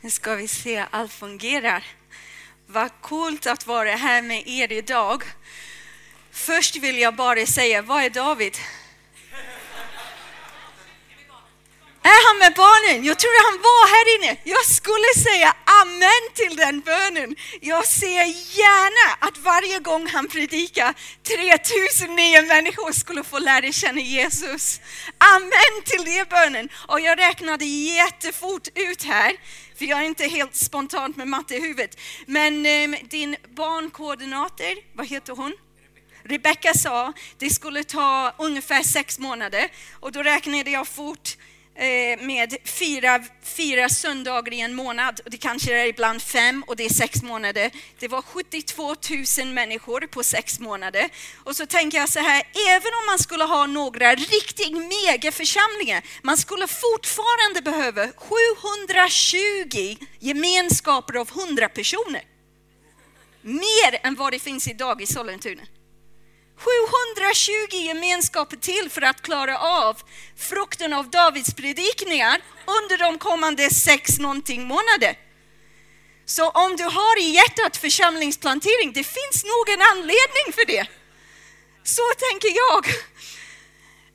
Nu ska vi se, allt fungerar. Vad coolt att vara här med er idag. Först vill jag bara säga, vad är David? Är han med barnen? Jag trodde han var här inne. Jag skulle säga amen till den bönen. Jag ser gärna att varje gång han predikar 3000 nya människor skulle få lära känna Jesus. Amen till den bönen. Och jag räknade jättefort ut här, för jag är inte helt spontant med matte i huvudet. Men eh, din barnkoordinator, vad heter hon? Rebecka sa det skulle ta ungefär sex månader och då räknade jag fort Eh, med fyra, fyra söndagar i en månad. Det kanske är ibland fem och det är sex månader. Det var 72 000 människor på sex månader. Och så tänker jag så här, även om man skulle ha några riktigt megaförsamlingar, man skulle fortfarande behöva 720 gemenskaper av 100 personer. Mer än vad det finns idag i Sollentuna. 720 gemenskaper till för att klara av frukten av Davids predikningar under de kommande sex någonting månader. Så om du har i hjärtat församlingsplantering, det finns nog en anledning för det. Så tänker jag.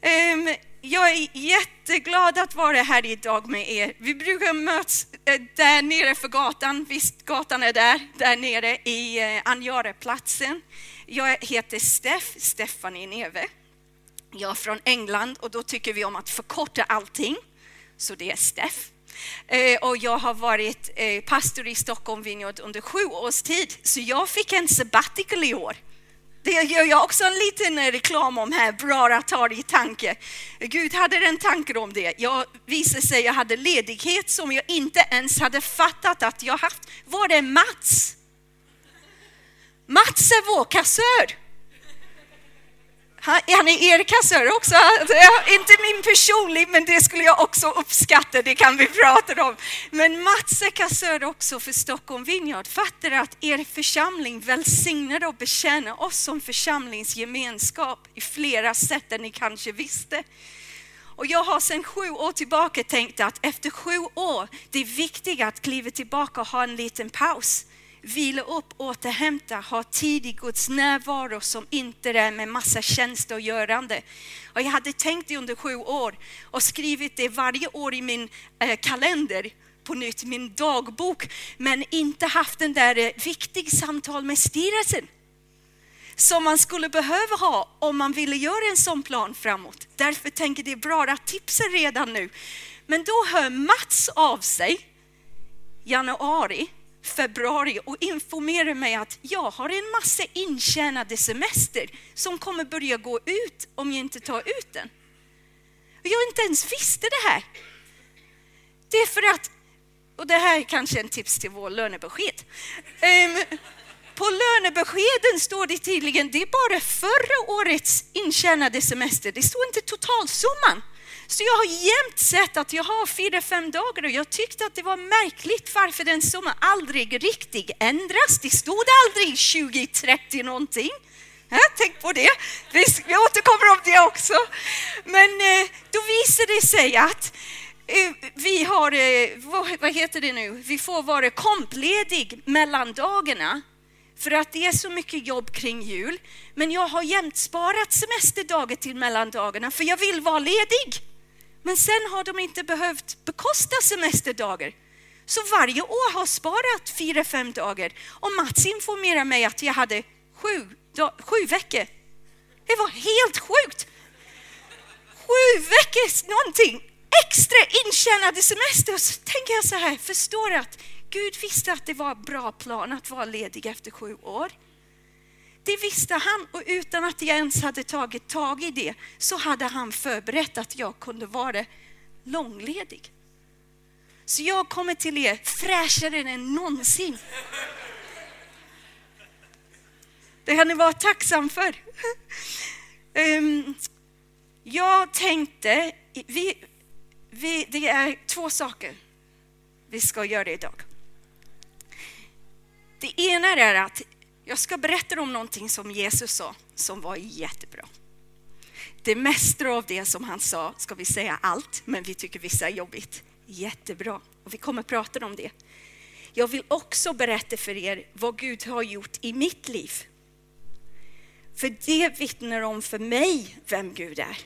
Ehm, jag är jätteglad att vara här idag med er. Vi brukar mötas eh, där nere för gatan. Visst, gatan är där, där nere i eh, Anjareplatsen. Anjareplatsen. Jag heter Steff, Stephanie Neve. Jag är från England och då tycker vi om att förkorta allting. Så det är Steff. Eh, och jag har varit eh, pastor i Stockholm Vineyard under sju års tid, så jag fick en sabbatical i år. Det gör jag också en liten eh, reklam om här, bra att ha i tanke. Gud hade en tanke om det. Jag visade sig jag hade ledighet som jag inte ens hade fattat att jag haft. Var det Mats? Mats är vår kassör. Han, är er kassör också. Inte min personlig, men det skulle jag också uppskatta. Det kan vi prata om. Men Mats är kassör också för Stockholm Vineyard. Fattar att er församling välsignar och betjänar oss som församlingsgemenskap i flera sätt än ni kanske visste. Och jag har sedan sju år tillbaka tänkt att efter sju år, det är viktigt att kliva tillbaka och ha en liten paus vila upp, återhämta, ha tid i Guds närvaro som inte är med massa tjänster och görande. Och jag hade tänkt det under sju år och skrivit det varje år i min eh, kalender på nytt, min dagbok, men inte haft den där eh, viktiga samtal med styrelsen som man skulle behöva ha om man ville göra en sån plan framåt. Därför tänker jag det är bra att tipsa redan nu. Men då hör Mats av sig januari februari och informerade mig att jag har en massa intjänade semester som kommer börja gå ut om jag inte tar ut den. Och jag inte ens visste det här. Det är för att, och det här är kanske en tips till vår lönebesked. Um, på lönebeskeden står det tydligen, det är bara förra årets intjänade semester, det står inte totalsumman. Så jag har jämt sett att jag har fyra, fem dagar och jag tyckte att det var märkligt varför den summan aldrig riktigt ändras. Det stod aldrig 20, 30 någonting. Ja, tänk på det. Vi återkommer om det också. Men eh, då visade det sig att eh, vi har, eh, vad heter det nu, vi får vara kompledig mellan dagarna för att det är så mycket jobb kring jul. Men jag har jämt sparat semesterdagar till mellandagarna för jag vill vara ledig. Men sen har de inte behövt bekosta semesterdagar. Så varje år har sparat fyra, fem dagar. Och Mats informerade mig att jag hade sju, sju veckor. Det var helt sjukt! Sju veckors någonting extra intjänade semester. Så tänker jag så här, förstår att Gud visste att det var en bra plan att vara ledig efter sju år. Det visste han och utan att jag ens hade tagit tag i det så hade han förberett att jag kunde vara långledig. Så jag kommer till er fräschare än någonsin. Det kan ni vara tacksam för. Ehm, jag tänkte, vi, vi, det är två saker vi ska göra idag. Det ena är att jag ska berätta om någonting som Jesus sa som var jättebra. Det mesta av det som han sa ska vi säga allt, men vi tycker vissa är jobbigt. Jättebra. Och vi kommer prata om det. Jag vill också berätta för er vad Gud har gjort i mitt liv. För det vittnar om för mig vem Gud är.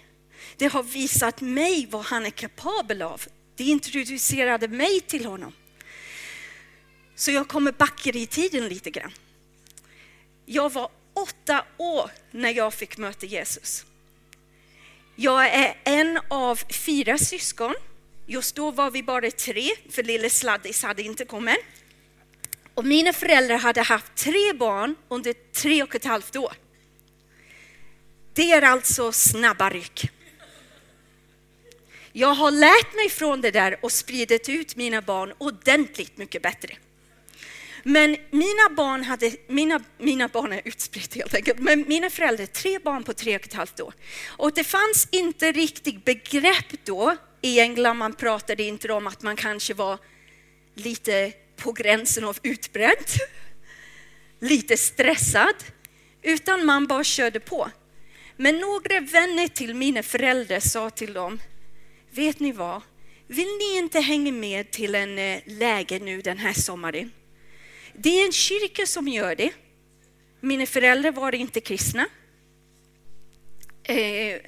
Det har visat mig vad han är kapabel av. Det introducerade mig till honom. Så jag kommer backa i tiden lite grann. Jag var åtta år när jag fick möta Jesus. Jag är en av fyra syskon. Just då var vi bara tre, för lille Sladdis hade inte kommit. Och mina föräldrar hade haft tre barn under tre och ett halvt år. Det är alltså snabba ryck. Jag har lärt mig från det där och spridit ut mina barn ordentligt mycket bättre. Men mina barn, hade, mina, mina barn är utspridda helt enkelt, men mina föräldrar, tre barn på tre och ett halvt år. Och det fanns inte riktigt begrepp då i England, man pratade inte om att man kanske var lite på gränsen av utbränd, lite stressad, utan man bara körde på. Men några vänner till mina föräldrar sa till dem, vet ni vad, vill ni inte hänga med till en eh, läger nu den här sommaren? Det är en kyrka som gör det. Mina föräldrar var inte kristna. Eh,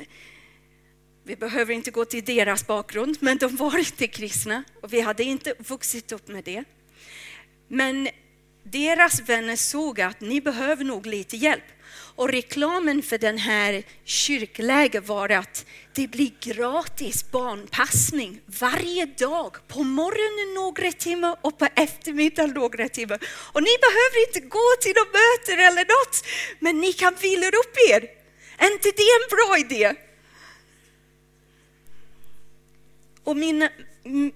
vi behöver inte gå till deras bakgrund, men de var inte kristna och vi hade inte vuxit upp med det. Men deras vänner såg att ni behöver nog lite hjälp. Och reklamen för den här kyrkläger var att det blir gratis barnpassning varje dag. På morgonen några timmar och på eftermiddagen några timmar. Och ni behöver inte gå till några möten eller något, men ni kan vila upp er. Är inte det en bra idé? Och min,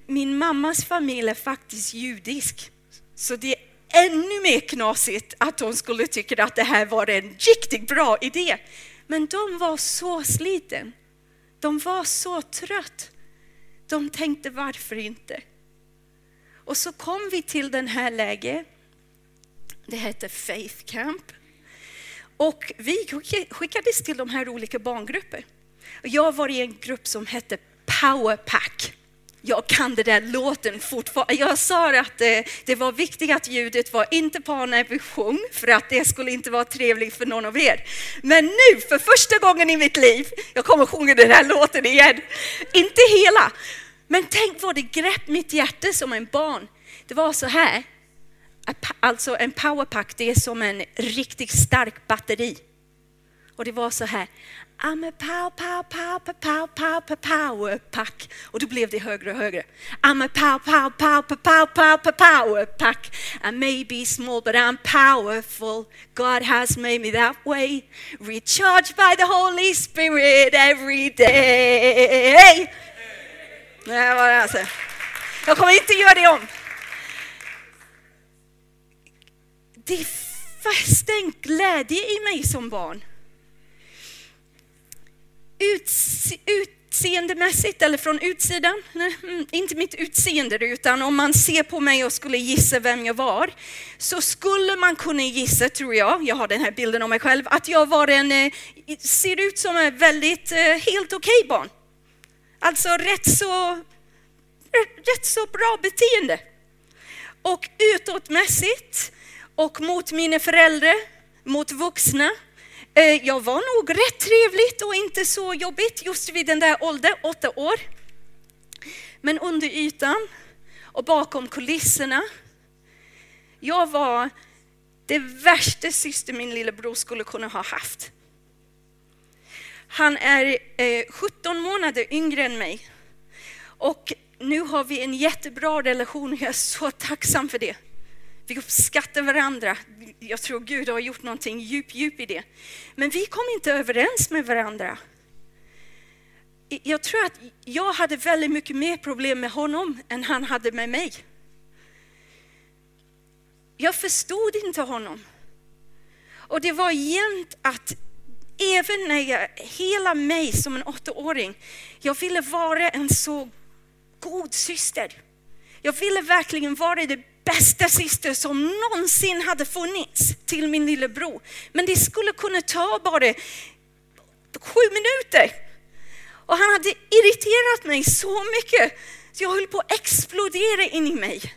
min mammas familj är faktiskt judisk. Så det ännu mer knasigt att hon skulle tycka att det här var en riktigt bra idé. Men de var så sliten. De var så trött. De tänkte varför inte? Och så kom vi till den här läget. Det hette Faith Camp. Och vi skickades till de här olika barngrupper. Jag var i en grupp som hette Power Pack jag kan den där låten fortfarande. Jag sa att det, det var viktigt att ljudet var inte på när vi sjöng, för att det skulle inte vara trevligt för någon av er. Men nu, för första gången i mitt liv, jag kommer sjunga den här låten igen. Inte hela, men tänk vad det grepp mitt hjärta som en barn. Det var så här, alltså en powerpack, det är som en riktigt stark batteri. Och det var så här, I'm a pow, pow, pow, pow, pow, pow, power pack. Och då blev det högre och högre. I'm a pow, pow, pow, pow, pow, pow, pow, power pack. I may be small but I'm powerful. God has made me that way. Recharged by the Holy Spirit every day. Det var det alltså. Jag kommer inte göra det om. Det fäste en glädje i mig som barn utseendemässigt eller från utsidan, nej, mm, inte mitt utseende utan om man ser på mig och skulle gissa vem jag var, så skulle man kunna gissa, tror jag, jag har den här bilden av mig själv, att jag var en, eh, ser ut som en väldigt eh, helt okej okay barn. Alltså rätt så, rätt så bra beteende. Och utåtmässigt och mot mina föräldrar, mot vuxna, Eh, jag var nog rätt trevligt och inte så jobbigt just vid den där åldern, åtta år. Men under ytan och bakom kulisserna, jag var det värsta syster min lillebror skulle kunna ha haft. Han är eh, 17 månader yngre än mig och nu har vi en jättebra relation och jag är så tacksam för det. Vi uppskattar varandra. Jag tror Gud har gjort någonting djup, djup i det. Men vi kom inte överens med varandra. Jag tror att jag hade väldigt mycket mer problem med honom än han hade med mig. Jag förstod inte honom. Och det var jämt att även när jag, hela mig som en åttaåring, jag ville vara en så god syster. Jag ville verkligen vara det bästa syster som någonsin hade funnits till min lillebror. Men det skulle kunna ta bara sju minuter. Och han hade irriterat mig så mycket Så jag höll på att explodera in i mig.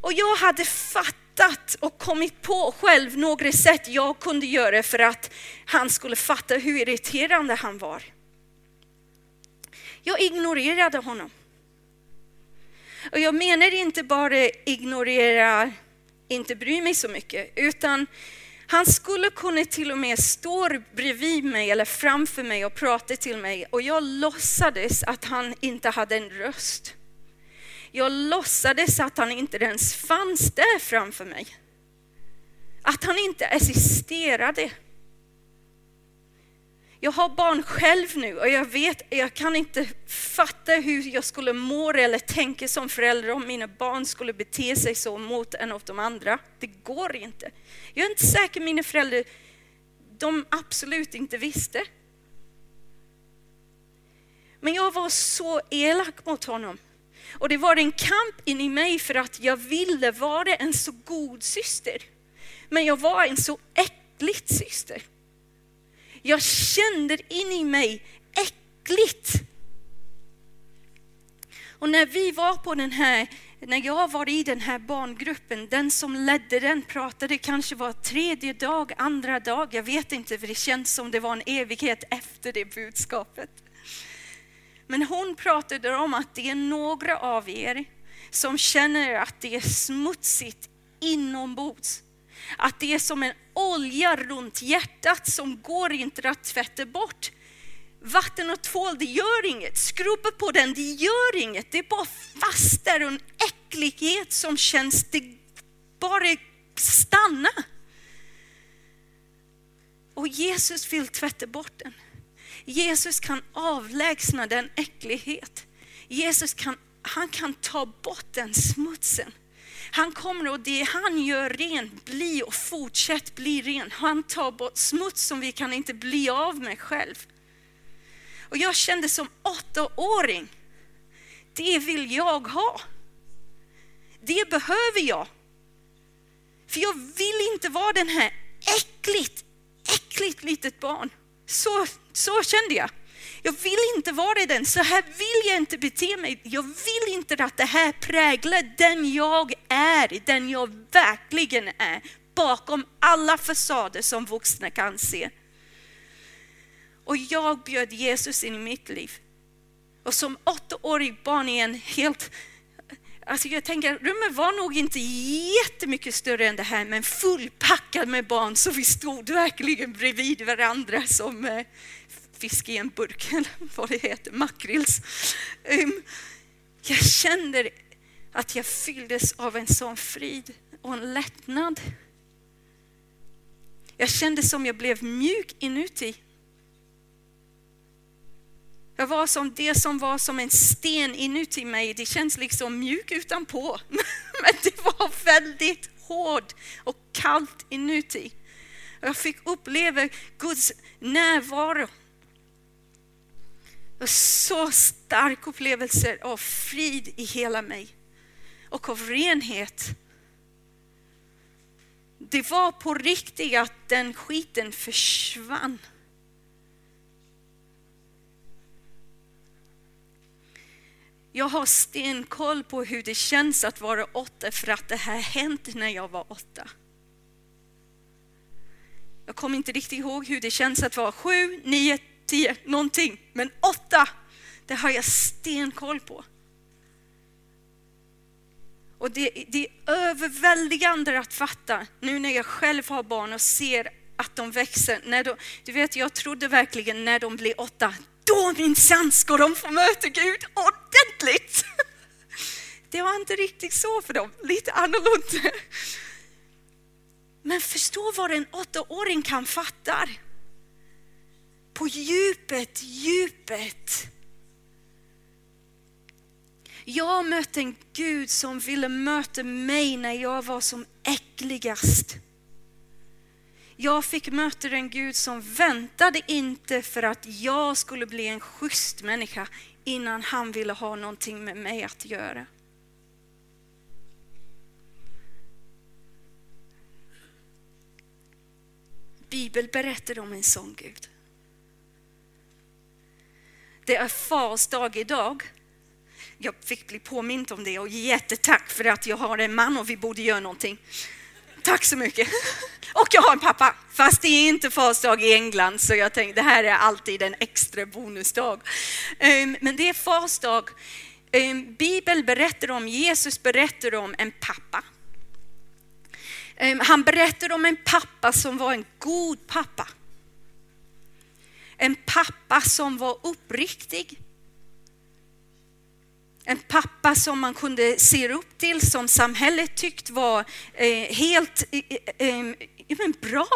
Och jag hade fattat och kommit på själv några sätt jag kunde göra för att han skulle fatta hur irriterande han var. Jag ignorerade honom. Och jag menar inte bara ignorera, inte bry mig så mycket, utan han skulle kunna till och med stå bredvid mig eller framför mig och prata till mig och jag låtsades att han inte hade en röst. Jag låtsades att han inte ens fanns där framför mig. Att han inte existerade. Jag har barn själv nu och jag vet, jag kan inte fatta hur jag skulle må eller tänka som förälder om mina barn skulle bete sig så mot en av de andra. Det går inte. Jag är inte säker mina föräldrar, de absolut inte visste. Men jag var så elak mot honom. Och det var en kamp in i mig för att jag ville vara en så god syster. Men jag var en så äcklig syster. Jag kände in i mig äckligt. Och när vi var på den här, när jag var i den här barngruppen, den som ledde den pratade kanske var tredje dag, andra dag, jag vet inte för det känns som det var en evighet efter det budskapet. Men hon pratade om att det är några av er som känner att det är smutsigt inombords. Att det är som en olja runt hjärtat som går inte att tvätta bort. Vatten och tvål, det gör inget. Skrupa på den, det gör inget. Det är bara fast där och en äcklighet som känns, det bara stanna. Och Jesus vill tvätta bort den. Jesus kan avlägsna den äcklighet. Jesus kan, han kan ta bort den smutsen. Han kommer och det han gör rent bli och fortsätt bli ren. Han tar bort smuts som vi kan inte bli av med själv. Och jag kände som åttaåring, det vill jag ha. Det behöver jag. För jag vill inte vara den här äckligt, äckligt litet barn. Så, så kände jag. Jag vill inte vara den, så här vill jag inte bete mig. Jag vill inte att det här präglar den jag är, den jag verkligen är, bakom alla fasader som vuxna kan se. Och jag bjöd Jesus in i mitt liv. Och som åttaårig barn i en helt Alltså jag tänker, rummet var nog inte jättemycket större än det här, men fullpackat med barn så vi stod verkligen bredvid varandra som eh, fisk i en burk, eller vad det heter, makrills. Ehm, jag kände att jag fylldes av en sån frid och en lättnad. Jag kände som jag blev mjuk inuti. Jag var som det som var som en sten inuti mig. Det känns liksom mjuk utanpå, men det var väldigt hårt och kallt inuti. Jag fick uppleva Guds närvaro och så stark upplevelse av frid i hela mig och av renhet. Det var på riktigt att den skiten försvann. Jag har stenkoll på hur det känns att vara åtta för att det här hänt när jag var åtta. Jag kommer inte riktigt ihåg hur det känns att vara sju, nio, tio, någonting. Men åtta, det har jag stenkoll på. Och det, det är överväldigande att fatta nu när jag själv har barn och ser att de växer. När de, du vet, jag trodde verkligen när de blir åtta, då minsann ska de få möta Gud ordentligt. Det var inte riktigt så för dem, lite annorlunda. Men förstå vad en åttaåring kan fatta på djupet, djupet. Jag mötte en Gud som ville möta mig när jag var som äckligast. Jag fick möta en Gud som väntade inte för att jag skulle bli en schysst människa innan han ville ha någonting med mig att göra. Bibeln berättar om en sån Gud. Det är fars dag idag jag fick bli påmind om det och jättetack för att jag har en man och vi borde göra någonting. Tack så mycket. Och jag har en pappa, fast det är inte Fars dag i England så jag tänkte det här är alltid en extra bonusdag. Ehm, men det är Fars dag. Ehm, Bibeln berättar om, Jesus berättar om en pappa. Ehm, han berättar om en pappa som var en god pappa. En pappa som var uppriktig. En pappa som man kunde se upp till, som samhället tyckte var eh, helt eh, eh, eh bra.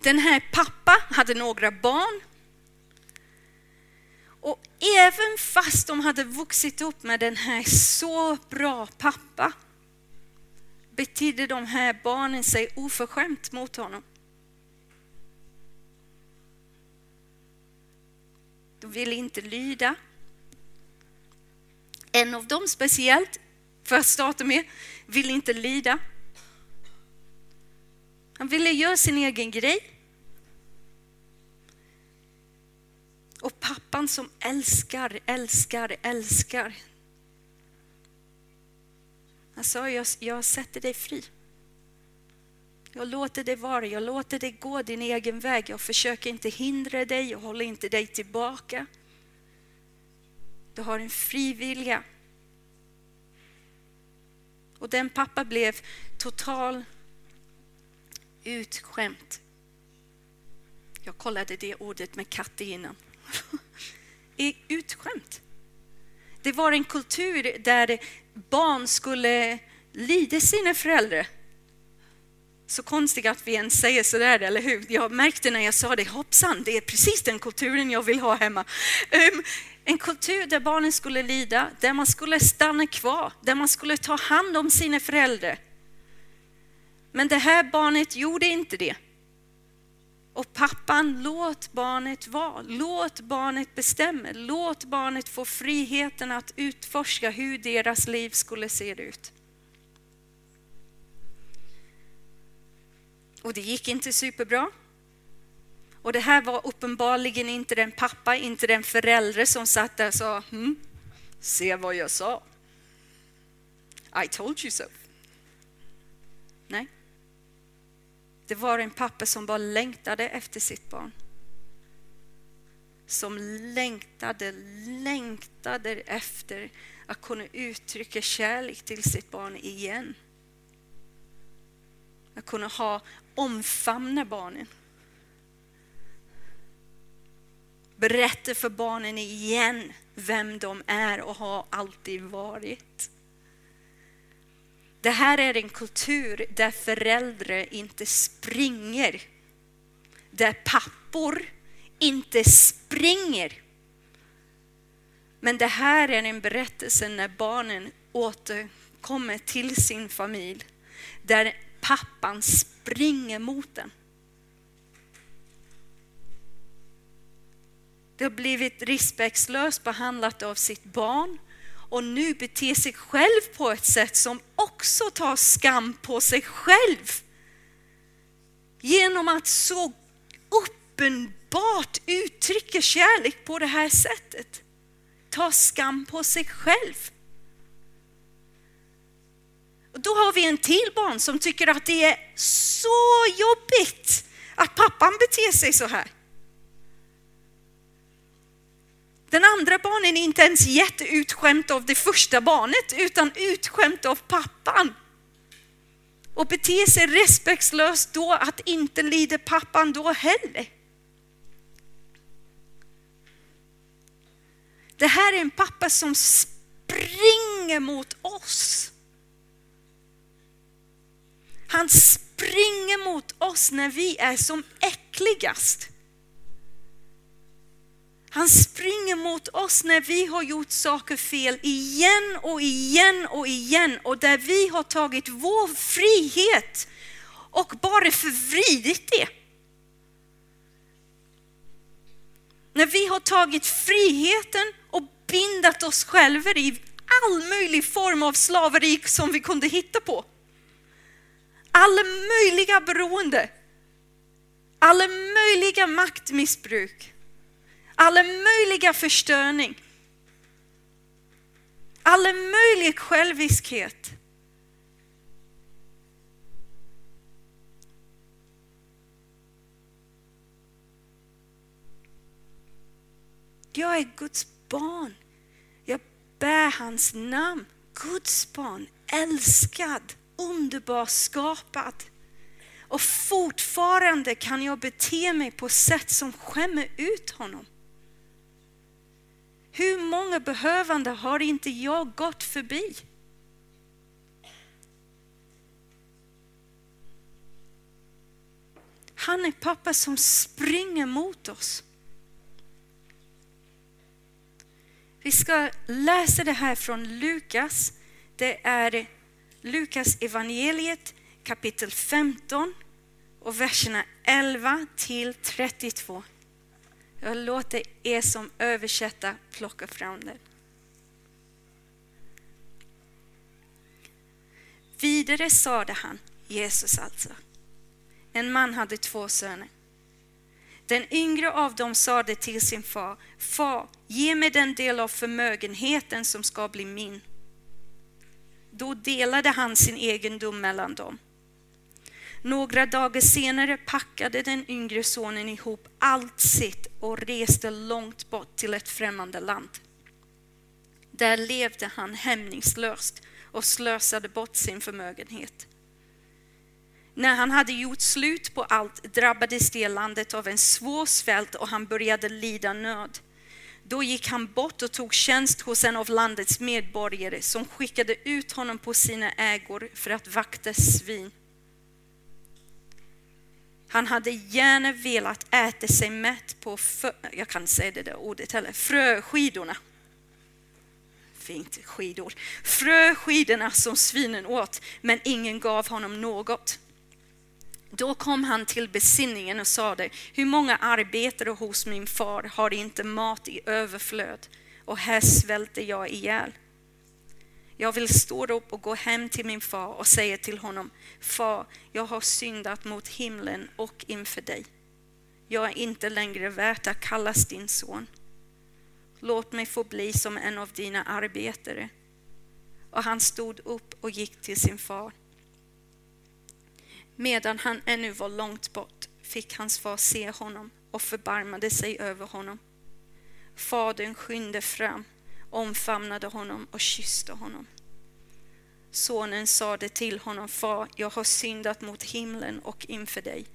Den här pappa hade några barn. Och även fast de hade vuxit upp med den här så bra pappa betedde de här barnen sig oförskämt mot honom. De ville inte lyda. En av dem speciellt, för att starta med, ville inte lyda. Han ville göra sin egen grej. Och pappan som älskar, älskar, älskar. Han sa, jag, jag sätter dig fri. Jag låter dig vara, jag låter dig gå din egen väg. Jag försöker inte hindra dig, jag håller inte dig tillbaka. Du har en fri vilja. Och den pappa blev total utskämt. Jag kollade det ordet med Katte innan. utskämt. Det var en kultur där barn skulle lida sina föräldrar. Så konstigt att vi ens säger sådär, eller hur? Jag märkte när jag sa det, hoppsan, det är precis den kulturen jag vill ha hemma. Um, en kultur där barnen skulle lida, där man skulle stanna kvar, där man skulle ta hand om sina föräldrar. Men det här barnet gjorde inte det. Och pappan, låt barnet vara. Låt barnet bestämma. Låt barnet få friheten att utforska hur deras liv skulle se ut. Och det gick inte superbra. Och det här var uppenbarligen inte den pappa, inte den förälder som satt där och sa hm, se vad jag sa. I told you so. Nej. Det var en pappa som bara längtade efter sitt barn. Som längtade, längtade efter att kunna uttrycka kärlek till sitt barn igen. Att kunna ha, omfamna barnen. Berätta för barnen igen vem de är och har alltid varit. Det här är en kultur där föräldrar inte springer. Där pappor inte springer. Men det här är en berättelse när barnen återkommer till sin familj. Där pappan springer mot den. Det har blivit respektlöst behandlat av sitt barn och nu beter sig själv på ett sätt som också tar skam på sig själv. Genom att så uppenbart uttrycka kärlek på det här sättet. Ta skam på sig själv. Och då har vi en till barn som tycker att det är så jobbigt att pappan beter sig så här. Den andra barnen är inte ens jätteutskämt av det första barnet utan utskämt av pappan. Och beter sig respektlöst då att inte lider pappan då heller. Det här är en pappa som springer mot oss. Han springer mot oss när vi är som äckligast. Han springer mot oss när vi har gjort saker fel igen och igen och igen och där vi har tagit vår frihet och bara förvridit det. När vi har tagit friheten och bindat oss själva i all möjlig form av slaveri som vi kunde hitta på. Alla möjliga beroende. Alla möjliga maktmissbruk, alla möjliga förstörning, alla möjlig själviskhet. Jag är Guds barn. Jag bär hans namn. Guds barn, älskad, underbar, skapad. Och fortfarande kan jag bete mig på sätt som skämmer ut honom. Hur många behövande har inte jag gått förbi? Han är pappa som springer mot oss. Vi ska läsa det här från Lukas. Det är Lukas evangeliet kapitel 15 och verserna 11 till 32. Jag låter er som översätta plocka fram det. Vidare sade han, Jesus alltså, en man hade två söner. Den yngre av dem sade till sin far, Far, ge mig den del av förmögenheten som ska bli min. Då delade han sin egendom mellan dem. Några dagar senare packade den yngre sonen ihop allt sitt och reste långt bort till ett främmande land. Där levde han hämningslöst och slösade bort sin förmögenhet. När han hade gjort slut på allt drabbades det landet av en svår svält och han började lida nöd. Då gick han bort och tog tjänst hos en av landets medborgare som skickade ut honom på sina ägor för att vakta svin. Han hade gärna velat äta sig mätt på, för, jag kan säga det där ordet heller, fröskidorna. Fint skidor. Fröskidorna som svinen åt, men ingen gav honom något. Då kom han till besinningen och sade, hur många arbetare hos min far har inte mat i överflöd och här svälter jag ihjäl. Jag vill stå upp och gå hem till min far och säga till honom, Far, jag har syndat mot himlen och inför dig. Jag är inte längre värt att kallas din son. Låt mig få bli som en av dina arbetare. Och han stod upp och gick till sin far. Medan han ännu var långt bort fick hans far se honom och förbarmade sig över honom. Fadern skynde fram, omfamnade honom och kysste honom. Sonen sade till honom, far, jag har syndat mot himlen och inför dig.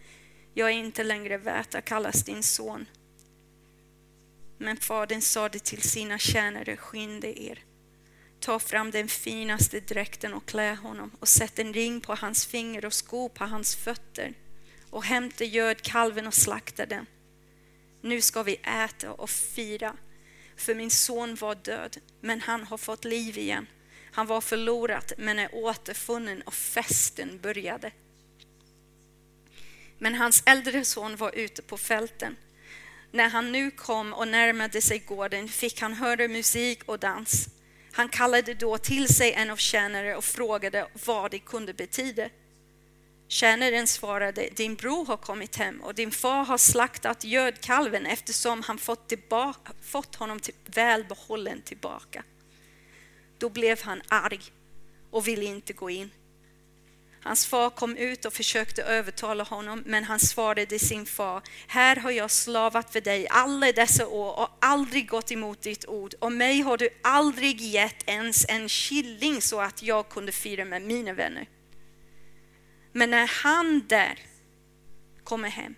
Jag är inte längre värd att kallas din son. Men fadern sade till sina tjänare, skynda er. Ta fram den finaste dräkten och klä honom och sätt en ring på hans finger och sko på hans fötter och hämta gödkalven och slakta den. Nu ska vi äta och fira, för min son var död, men han har fått liv igen. Han var förlorad men är återfunnen och festen började. Men hans äldre son var ute på fälten. När han nu kom och närmade sig gården fick han höra musik och dans. Han kallade då till sig en av tjänare och frågade vad det kunde betyda. Tjänaren svarade, din bror har kommit hem och din far har slaktat gödkalven eftersom han fått, tillbaka, fått honom till, välbehållen tillbaka. Då blev han arg och ville inte gå in. Hans far kom ut och försökte övertala honom, men han svarade sin far, här har jag slavat för dig alla dessa år och aldrig gått emot ditt ord och mig har du aldrig gett ens en killing så att jag kunde fira med mina vänner. Men när han där kommer hem,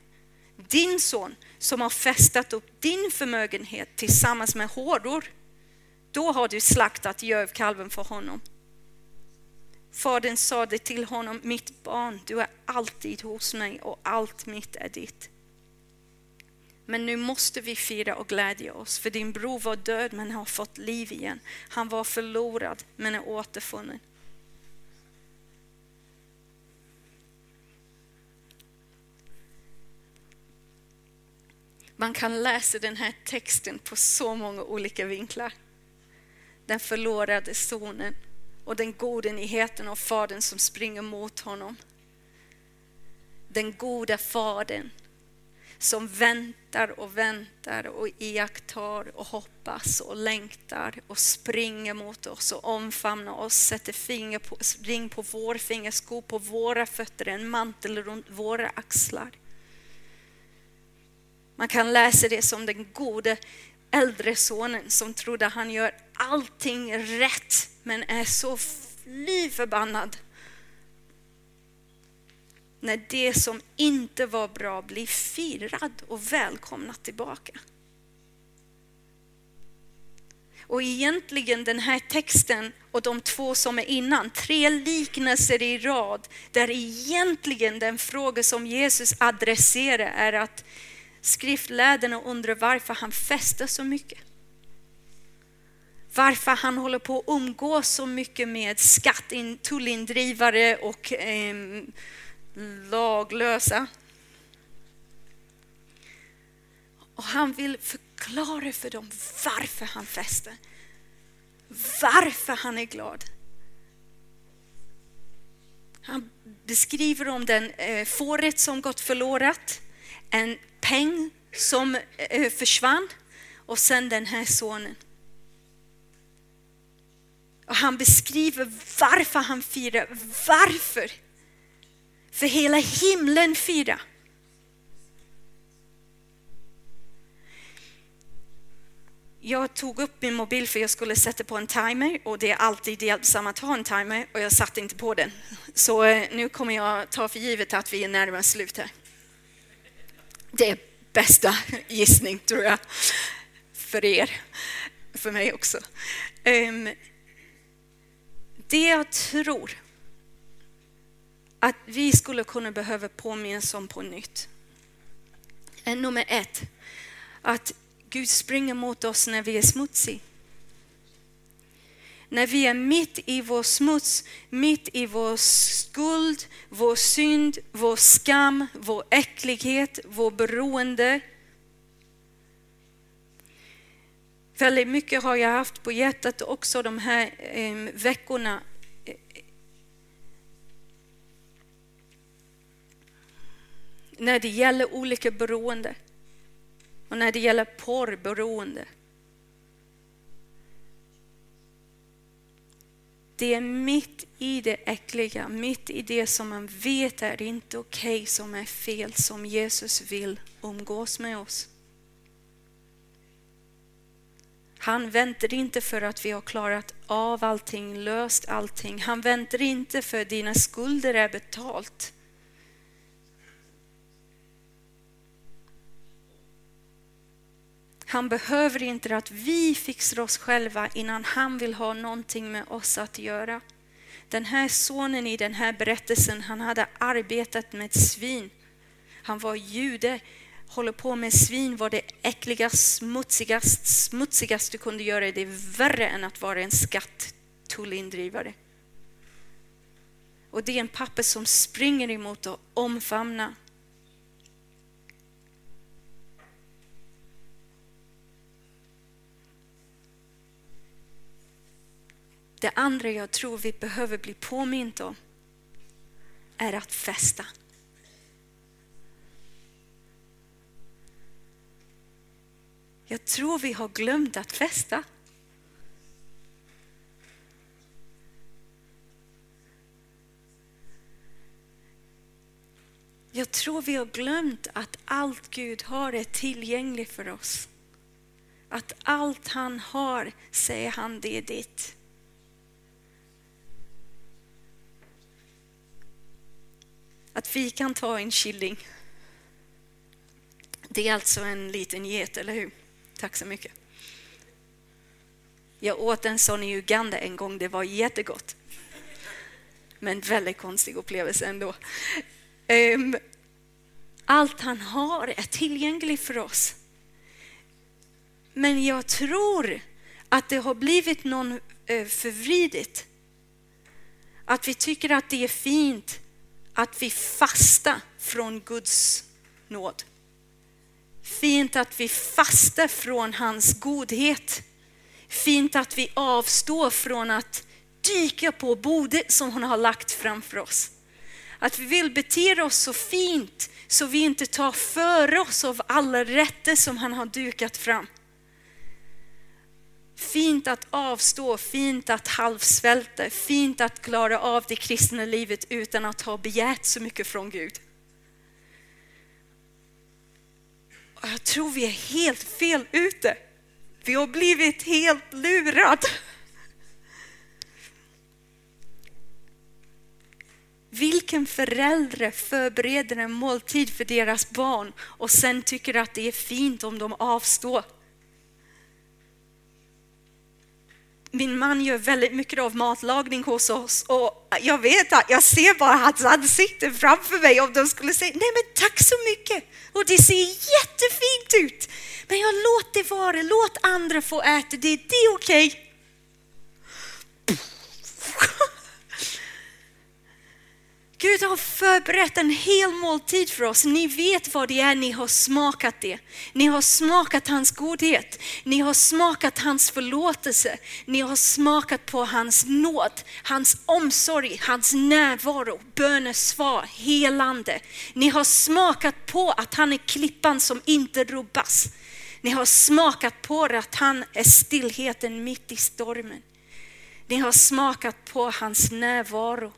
din son som har festat upp din förmögenhet tillsammans med hårdor, då har du slaktat gövkalven för honom. Fadern sade till honom, mitt barn, du är alltid hos mig och allt mitt är ditt. Men nu måste vi fira och glädja oss, för din bror var död men har fått liv igen. Han var förlorad men är återfunnen. Man kan läsa den här texten på så många olika vinklar. Den förlorade sonen och den goda nyheten av fadern som springer mot honom. Den goda fadern som väntar och väntar och iakttar och hoppas och längtar och springer mot oss och omfamnar oss, sätter finger på, ring på vår fingersko på våra fötter, en mantel runt våra axlar. Man kan läsa det som den gode äldre sonen som trodde han gör allting rätt men är så fly förbannad när det som inte var bra blir firad och välkomnat tillbaka. Och egentligen den här texten och de två som är innan, tre liknelser i rad, där egentligen den fråga som Jesus adresserar är att skriftlärdarna undrar varför han festar så mycket. Varför han håller på att umgås så mycket med skatt, tullindrivare och eh, laglösa. Och han vill förklara för dem varför han festar. Varför han är glad. Han beskriver om den eh, fåret som gått förlorat, en peng som eh, försvann och sen den här sonen. Och han beskriver varför han firar, varför för hela himlen firar. Jag tog upp min mobil för jag skulle sätta på en timer och det är alltid hjälpsamt att ha en timer och jag satte inte på den. Så eh, nu kommer jag ta för givet att vi är närmare slut här. Det är bästa gissning tror jag för er, för mig också. Ehm, det jag tror att vi skulle kunna behöva påminnas om på nytt. är Nummer ett, att Gud springer mot oss när vi är smutsiga. När vi är mitt i vår smuts, mitt i vår skuld, vår synd, vår skam, vår äcklighet, vår beroende. Väldigt mycket har jag haft på hjärtat också de här eh, veckorna när det gäller olika beroende och när det gäller porrberoende. Det är mitt i det äckliga, mitt i det som man vet är inte okej, okay, som är fel, som Jesus vill umgås med oss. Han väntar inte för att vi har klarat av allting, löst allting. Han väntar inte för att dina skulder är betalt. Han behöver inte att vi fixar oss själva innan han vill ha någonting med oss att göra. Den här sonen i den här berättelsen, han hade arbetat med svin. Han var jude, håller på med svin var det äckligaste, smutsigaste, smutsigaste du kunde göra. Det är värre än att vara en skatttullindrivare. Och det är en pappa som springer emot och omfamnar. Det andra jag tror vi behöver bli påminta om är att festa. Jag tror vi har glömt att festa. Jag tror vi har glömt att allt Gud har är tillgängligt för oss. Att allt han har säger han det är ditt. Att vi kan ta en killing. Det är alltså en liten get, eller hur? Tack så mycket. Jag åt en sån i Uganda en gång, det var jättegott. Men väldigt konstig upplevelse ändå. Ehm, allt han har är tillgängligt för oss. Men jag tror att det har blivit någon eh, förvridet. Att vi tycker att det är fint att vi fastar från Guds nåd. Fint att vi fastar från hans godhet. Fint att vi avstår från att dyka på bordet som hon har lagt framför oss. Att vi vill bete oss så fint så vi inte tar för oss av alla rätter som han har dukat fram. Fint att avstå, fint att halvsvälta, fint att klara av det kristna livet utan att ha begärt så mycket från Gud. Och jag tror vi är helt fel ute. Vi har blivit helt lurade. Vilken förälder förbereder en måltid för deras barn och sen tycker att det är fint om de avstår? Min man gör väldigt mycket av matlagning hos oss och jag vet att jag ser bara hans ansikte framför mig om de skulle säga nej men tack så mycket och det ser jättefint ut. Men jag låt det vara, låt andra få äta det, det är okej. Okay. Gud har förberett en hel måltid för oss. Ni vet vad det är, ni har smakat det. Ni har smakat hans godhet. Ni har smakat hans förlåtelse. Ni har smakat på hans nåd, hans omsorg, hans närvaro, bönesvar, helande. Ni har smakat på att han är klippan som inte rubbas. Ni har smakat på att han är stillheten mitt i stormen. Ni har smakat på hans närvaro.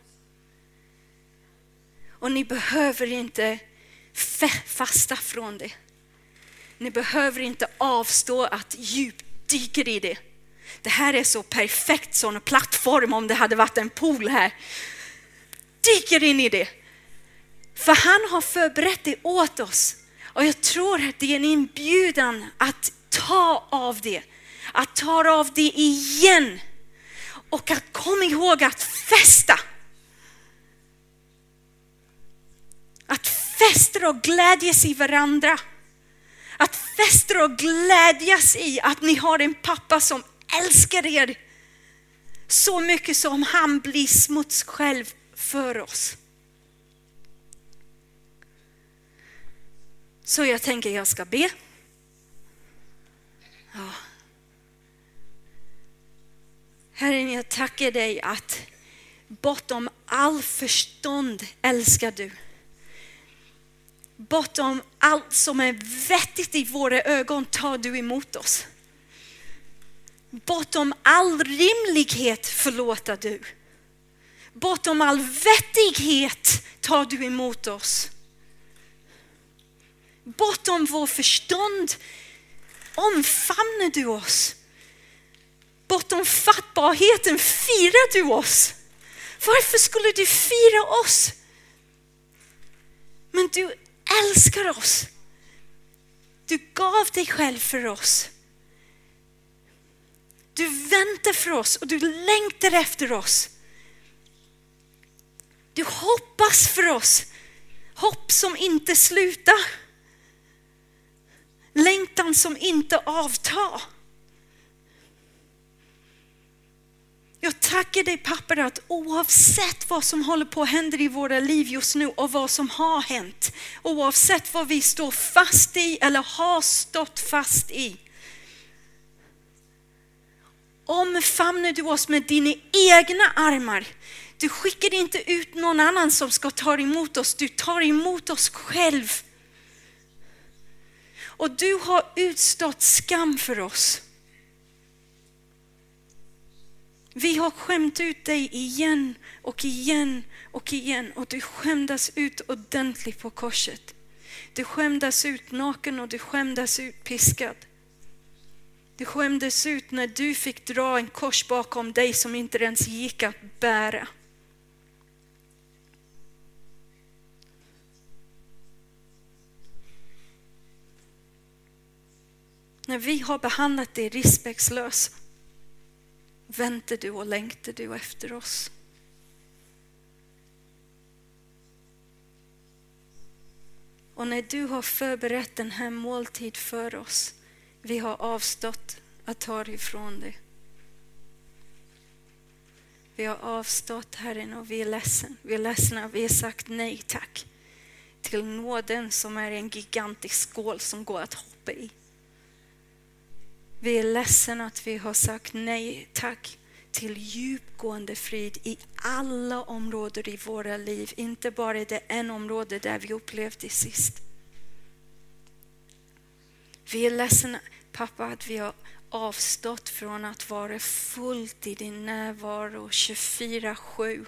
Och ni behöver inte fasta från det. Ni behöver inte avstå att djupdyka i det. Det här är så perfekt sån plattform om det hade varit en pool här. Dyker in i det. För han har förberett det åt oss. Och jag tror att det är en inbjudan att ta av det. Att ta av det igen. Och att komma ihåg att fästa. Att fästa och glädjas i varandra. Att fästa och glädjas i att ni har en pappa som älskar er så mycket som han blir smuts själv för oss. Så jag tänker jag ska be. Ja. Herren, jag tackar dig att bortom all förstånd älskar du bortom allt som är vettigt i våra ögon tar du emot oss. Bortom all rimlighet förlåter du. Bortom all vettighet tar du emot oss. Bortom vår förstånd omfamnar du oss. Bortom fattbarheten firar du oss. Varför skulle du fira oss? Men du älskar oss. Du gav dig själv för oss. Du väntar för oss och du längtar efter oss. Du hoppas för oss. Hopp som inte slutar. Längtan som inte avtar. Jag tackar dig pappa att oavsett vad som håller på att hända i våra liv just nu och vad som har hänt, oavsett vad vi står fast i eller har stått fast i. Omfamnar du oss med dina egna armar. Du skickar inte ut någon annan som ska ta emot oss, du tar emot oss själv. Och du har utstått skam för oss. Vi har skämt ut dig igen och igen och igen och du skämdes ut ordentligt på korset. Du skämdes ut naken och du skämdes ut piskad. Du skämdes ut när du fick dra en kors bakom dig som inte ens gick att bära. När vi har behandlat dig respektlöst väntar du och längtar du efter oss. Och när du har förberett den här måltid för oss, vi har avstått att ta ifrån dig. Vi har avstått Herren och vi är ledsna. Vi är ledsna, vi har sagt nej tack till nåden som är en gigantisk skål som går att hoppa i. Vi är ledsna att vi har sagt nej tack till djupgående frid i alla områden i våra liv, inte bara i det en område där vi upplevde det sist. Vi är ledsna pappa att vi har avstått från att vara fullt i din närvaro 24-7.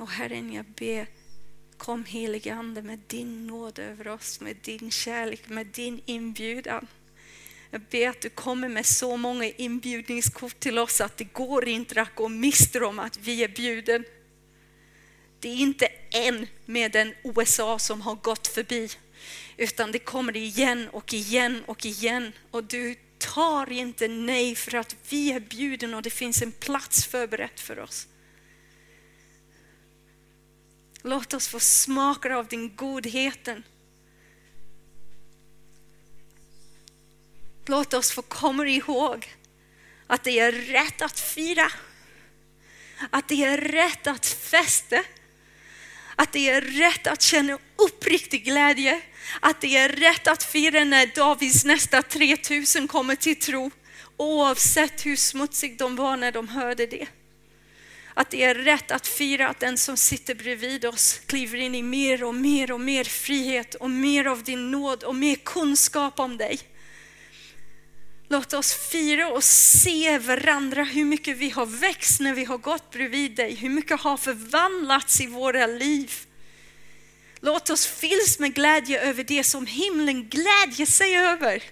Och Herren, jag ber, kom helige Ande med din nåd över oss, med din kärlek, med din inbjudan. Jag ber att du kommer med så många inbjudningskort till oss att det går inte att gå miste om att vi är bjuden. Det är inte en med en USA som har gått förbi, utan det kommer igen och igen och igen. Och du tar inte nej för att vi är bjuden och det finns en plats förberett för oss. Låt oss få smaka av din godheten. Låt oss få komma ihåg att det är rätt att fira. Att det är rätt att festa. Att det är rätt att känna uppriktig glädje. Att det är rätt att fira när Davids nästa 3000 kommer till tro. Oavsett hur smutsig de var när de hörde det att det är rätt att fira att den som sitter bredvid oss kliver in i mer och mer och mer frihet och mer av din nåd och mer kunskap om dig. Låt oss fira och se varandra hur mycket vi har växt när vi har gått bredvid dig, hur mycket har förvandlats i våra liv. Låt oss fyllas med glädje över det som himlen glädjer sig över.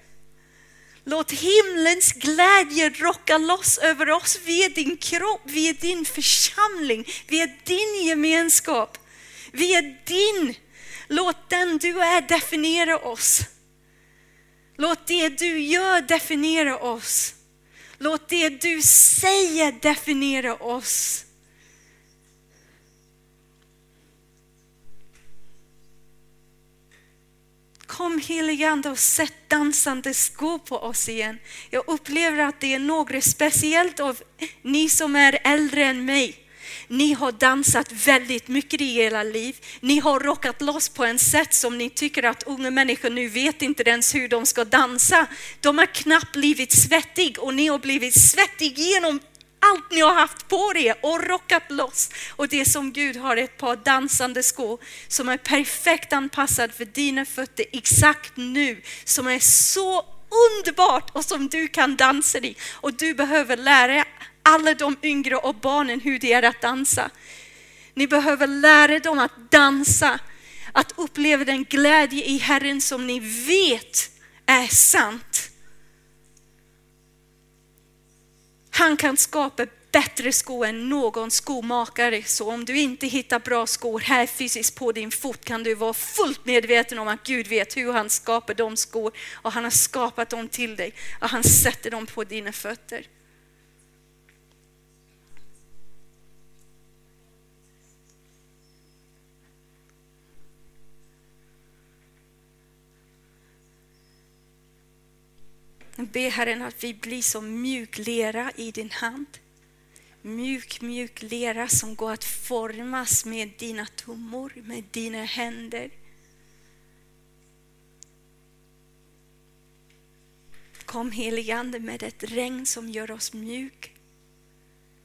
Låt himlens glädje rocka loss över oss. Vi är din kropp, vi är din församling, vi är din gemenskap. Vi är din. Låt den du är definiera oss. Låt det du gör definiera oss. Låt det du säger definiera oss. Kom heligande och sätt dansande skor på oss igen. Jag upplever att det är några speciellt av ni som är äldre än mig. Ni har dansat väldigt mycket i era liv. Ni har rockat loss på en sätt som ni tycker att unga människor nu vet inte ens hur de ska dansa. De har knappt blivit svettig och ni har blivit svettig genom allt ni har haft på er och rockat loss. Och det som Gud har ett par dansande skor som är perfekt anpassad för dina fötter exakt nu. Som är så underbart och som du kan dansa i. Och du behöver lära alla de yngre och barnen hur det är att dansa. Ni behöver lära dem att dansa, att uppleva den glädje i Herren som ni vet är sant. Han kan skapa bättre skor än någon skomakare. Så om du inte hittar bra skor här fysiskt på din fot kan du vara fullt medveten om att Gud vet hur han skapar de skor och han har skapat dem till dig och han sätter dem på dina fötter. Be Herren att vi blir som mjuk lera i din hand. Mjuk, mjuk lera som går att formas med dina tummor, med dina händer. Kom heligande med ett regn som gör oss mjuk.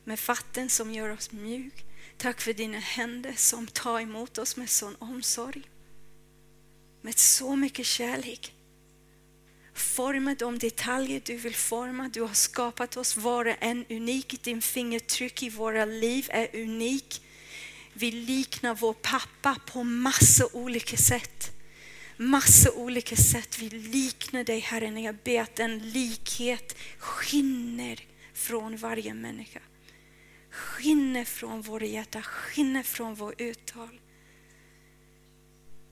Med vatten som gör oss mjuk. Tack för dina händer som tar emot oss med sån omsorg. Med så mycket kärlek. Forma de detaljer du vill forma. Du har skapat oss var och en unik. Din fingertryck i våra liv är unik. Vi liknar vår pappa på massa olika sätt. Massa olika sätt. Vi liknar dig Herre. Jag ber att den likhet skinner från varje människa. Skinner från våra hjärta, skinner från vår uttal.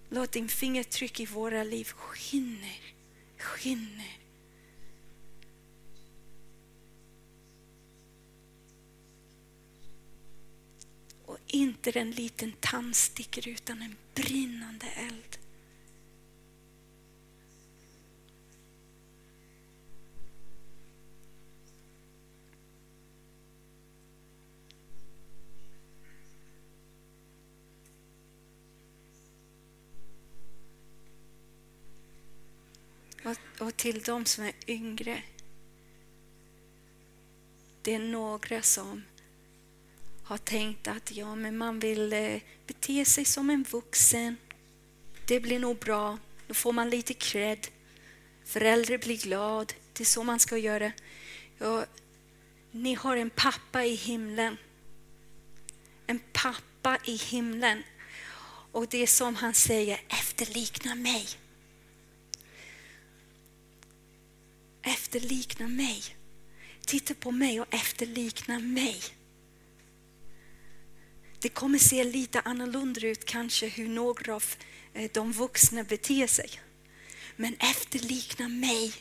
Låt din fingertryck i våra liv skinner skinner. Och inte en liten tandstickare utan en brinnande eld. Och, och till de som är yngre. Det är några som har tänkt att ja, men man vill eh, bete sig som en vuxen. Det blir nog bra. Då får man lite cred. Föräldrar blir glad. Det är så man ska göra. Ja, ni har en pappa i himlen. En pappa i himlen. Och det är som han säger, efterlikna mig. Efterlikna mig. Titta på mig och efterlikna mig. Det kommer se lite annorlunda ut kanske hur några av eh, de vuxna beter sig. Men efterlikna mig.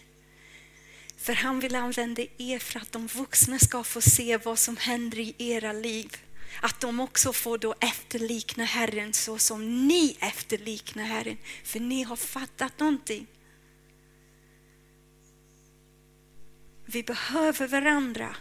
För han vill använda er för att de vuxna ska få se vad som händer i era liv. Att de också får då efterlikna Herren så som ni efterliknar Herren. För ni har fattat någonting. Vi behöver varandra.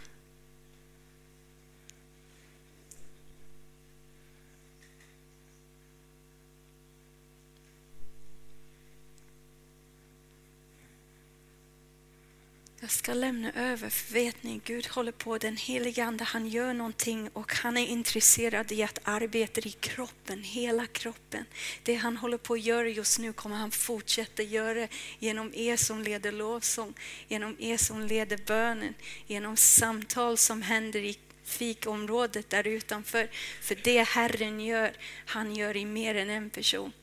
Jag ska lämna över, för vet ni, Gud håller på, den helige Ande, han gör någonting och han är intresserad i att arbeta i kroppen, hela kroppen. Det han håller på att göra just nu kommer han fortsätta göra genom er som leder lovsång, genom er som leder bönen, genom samtal som händer i fikområdet där utanför. För det Herren gör, han gör i mer än en person.